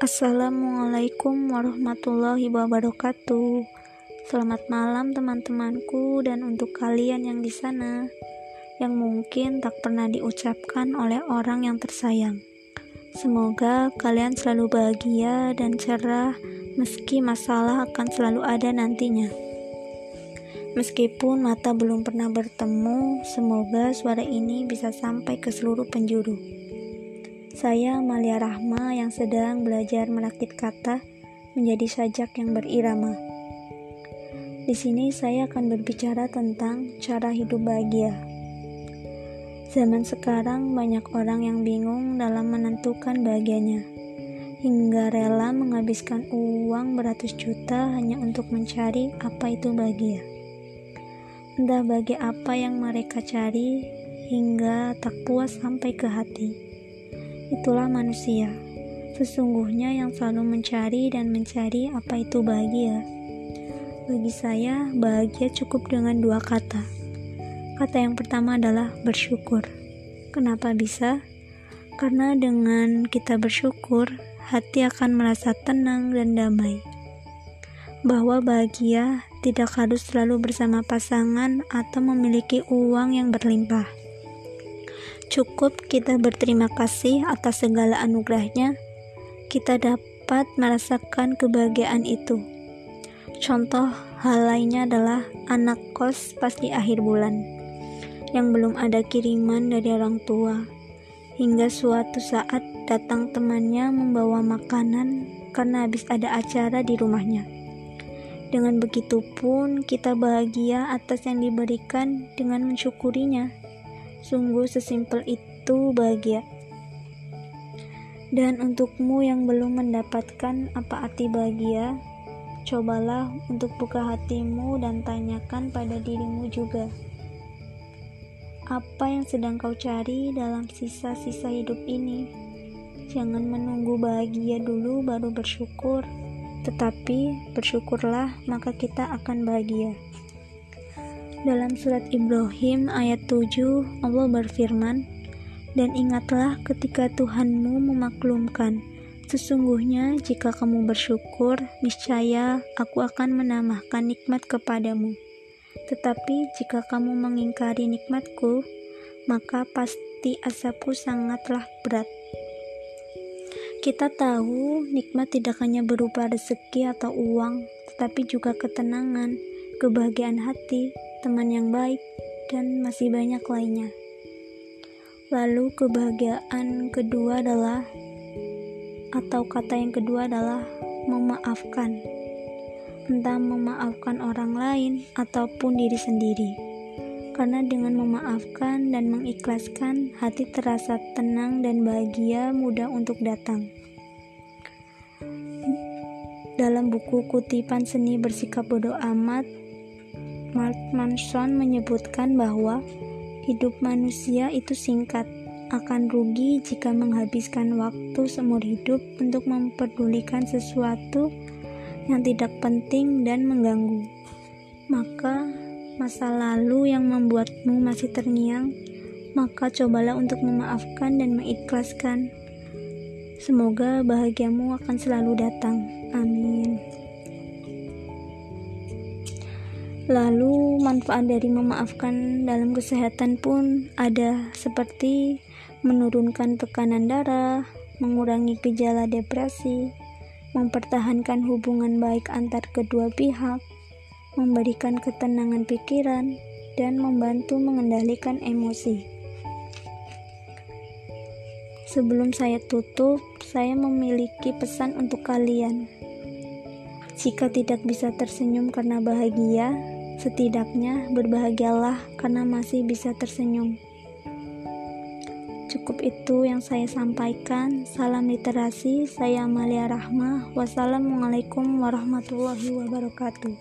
Assalamualaikum warahmatullahi wabarakatuh. Selamat malam teman-temanku dan untuk kalian yang di sana yang mungkin tak pernah diucapkan oleh orang yang tersayang. Semoga kalian selalu bahagia dan cerah meski masalah akan selalu ada nantinya. Meskipun mata belum pernah bertemu, semoga suara ini bisa sampai ke seluruh penjuru. Saya Malia Rahma yang sedang belajar merakit kata menjadi sajak yang berirama. Di sini saya akan berbicara tentang cara hidup bahagia. Zaman sekarang banyak orang yang bingung dalam menentukan bahagianya, hingga rela menghabiskan uang beratus juta hanya untuk mencari apa itu bahagia. Entah bahagia apa yang mereka cari, hingga tak puas sampai ke hati. Itulah manusia. Sesungguhnya yang selalu mencari dan mencari apa itu bahagia. Bagi saya, bahagia cukup dengan dua kata. Kata yang pertama adalah bersyukur. Kenapa bisa? Karena dengan kita bersyukur, hati akan merasa tenang dan damai. Bahwa bahagia tidak harus selalu bersama pasangan atau memiliki uang yang berlimpah Cukup kita berterima kasih atas segala anugerahnya, kita dapat merasakan kebahagiaan itu. Contoh hal lainnya adalah anak kos pas di akhir bulan, yang belum ada kiriman dari orang tua, hingga suatu saat datang temannya membawa makanan karena habis ada acara di rumahnya. Dengan begitu pun kita bahagia atas yang diberikan dengan mensyukurinya. Sungguh sesimpel itu bahagia. Dan untukmu yang belum mendapatkan apa arti bahagia, cobalah untuk buka hatimu dan tanyakan pada dirimu juga. Apa yang sedang kau cari dalam sisa-sisa hidup ini? Jangan menunggu bahagia dulu baru bersyukur, tetapi bersyukurlah maka kita akan bahagia. Dalam surat Ibrahim ayat 7, Allah berfirman, Dan ingatlah ketika Tuhanmu memaklumkan, Sesungguhnya jika kamu bersyukur, niscaya aku akan menambahkan nikmat kepadamu. Tetapi jika kamu mengingkari nikmatku, maka pasti asapku sangatlah berat. Kita tahu nikmat tidak hanya berupa rezeki atau uang, tetapi juga ketenangan, kebahagiaan hati, teman yang baik, dan masih banyak lainnya. Lalu kebahagiaan kedua adalah atau kata yang kedua adalah memaafkan. Entah memaafkan orang lain ataupun diri sendiri. Karena dengan memaafkan dan mengikhlaskan, hati terasa tenang dan bahagia mudah untuk datang. Dalam buku kutipan seni bersikap bodoh amat, Mark Manson menyebutkan bahwa hidup manusia itu singkat, akan rugi jika menghabiskan waktu seumur hidup untuk memperdulikan sesuatu yang tidak penting dan mengganggu. Maka, masa lalu yang membuatmu masih terngiang, maka cobalah untuk memaafkan dan mengikhlaskan. Semoga bahagiamu akan selalu datang. Amin. Lalu manfaat dari memaafkan dalam kesehatan pun ada seperti menurunkan tekanan darah, mengurangi gejala depresi, mempertahankan hubungan baik antar kedua pihak, memberikan ketenangan pikiran, dan membantu mengendalikan emosi. Sebelum saya tutup, saya memiliki pesan untuk kalian. Jika tidak bisa tersenyum karena bahagia, Setidaknya berbahagialah karena masih bisa tersenyum. Cukup itu yang saya sampaikan. Salam literasi, saya Amalia Rahma. Wassalamualaikum warahmatullahi wabarakatuh.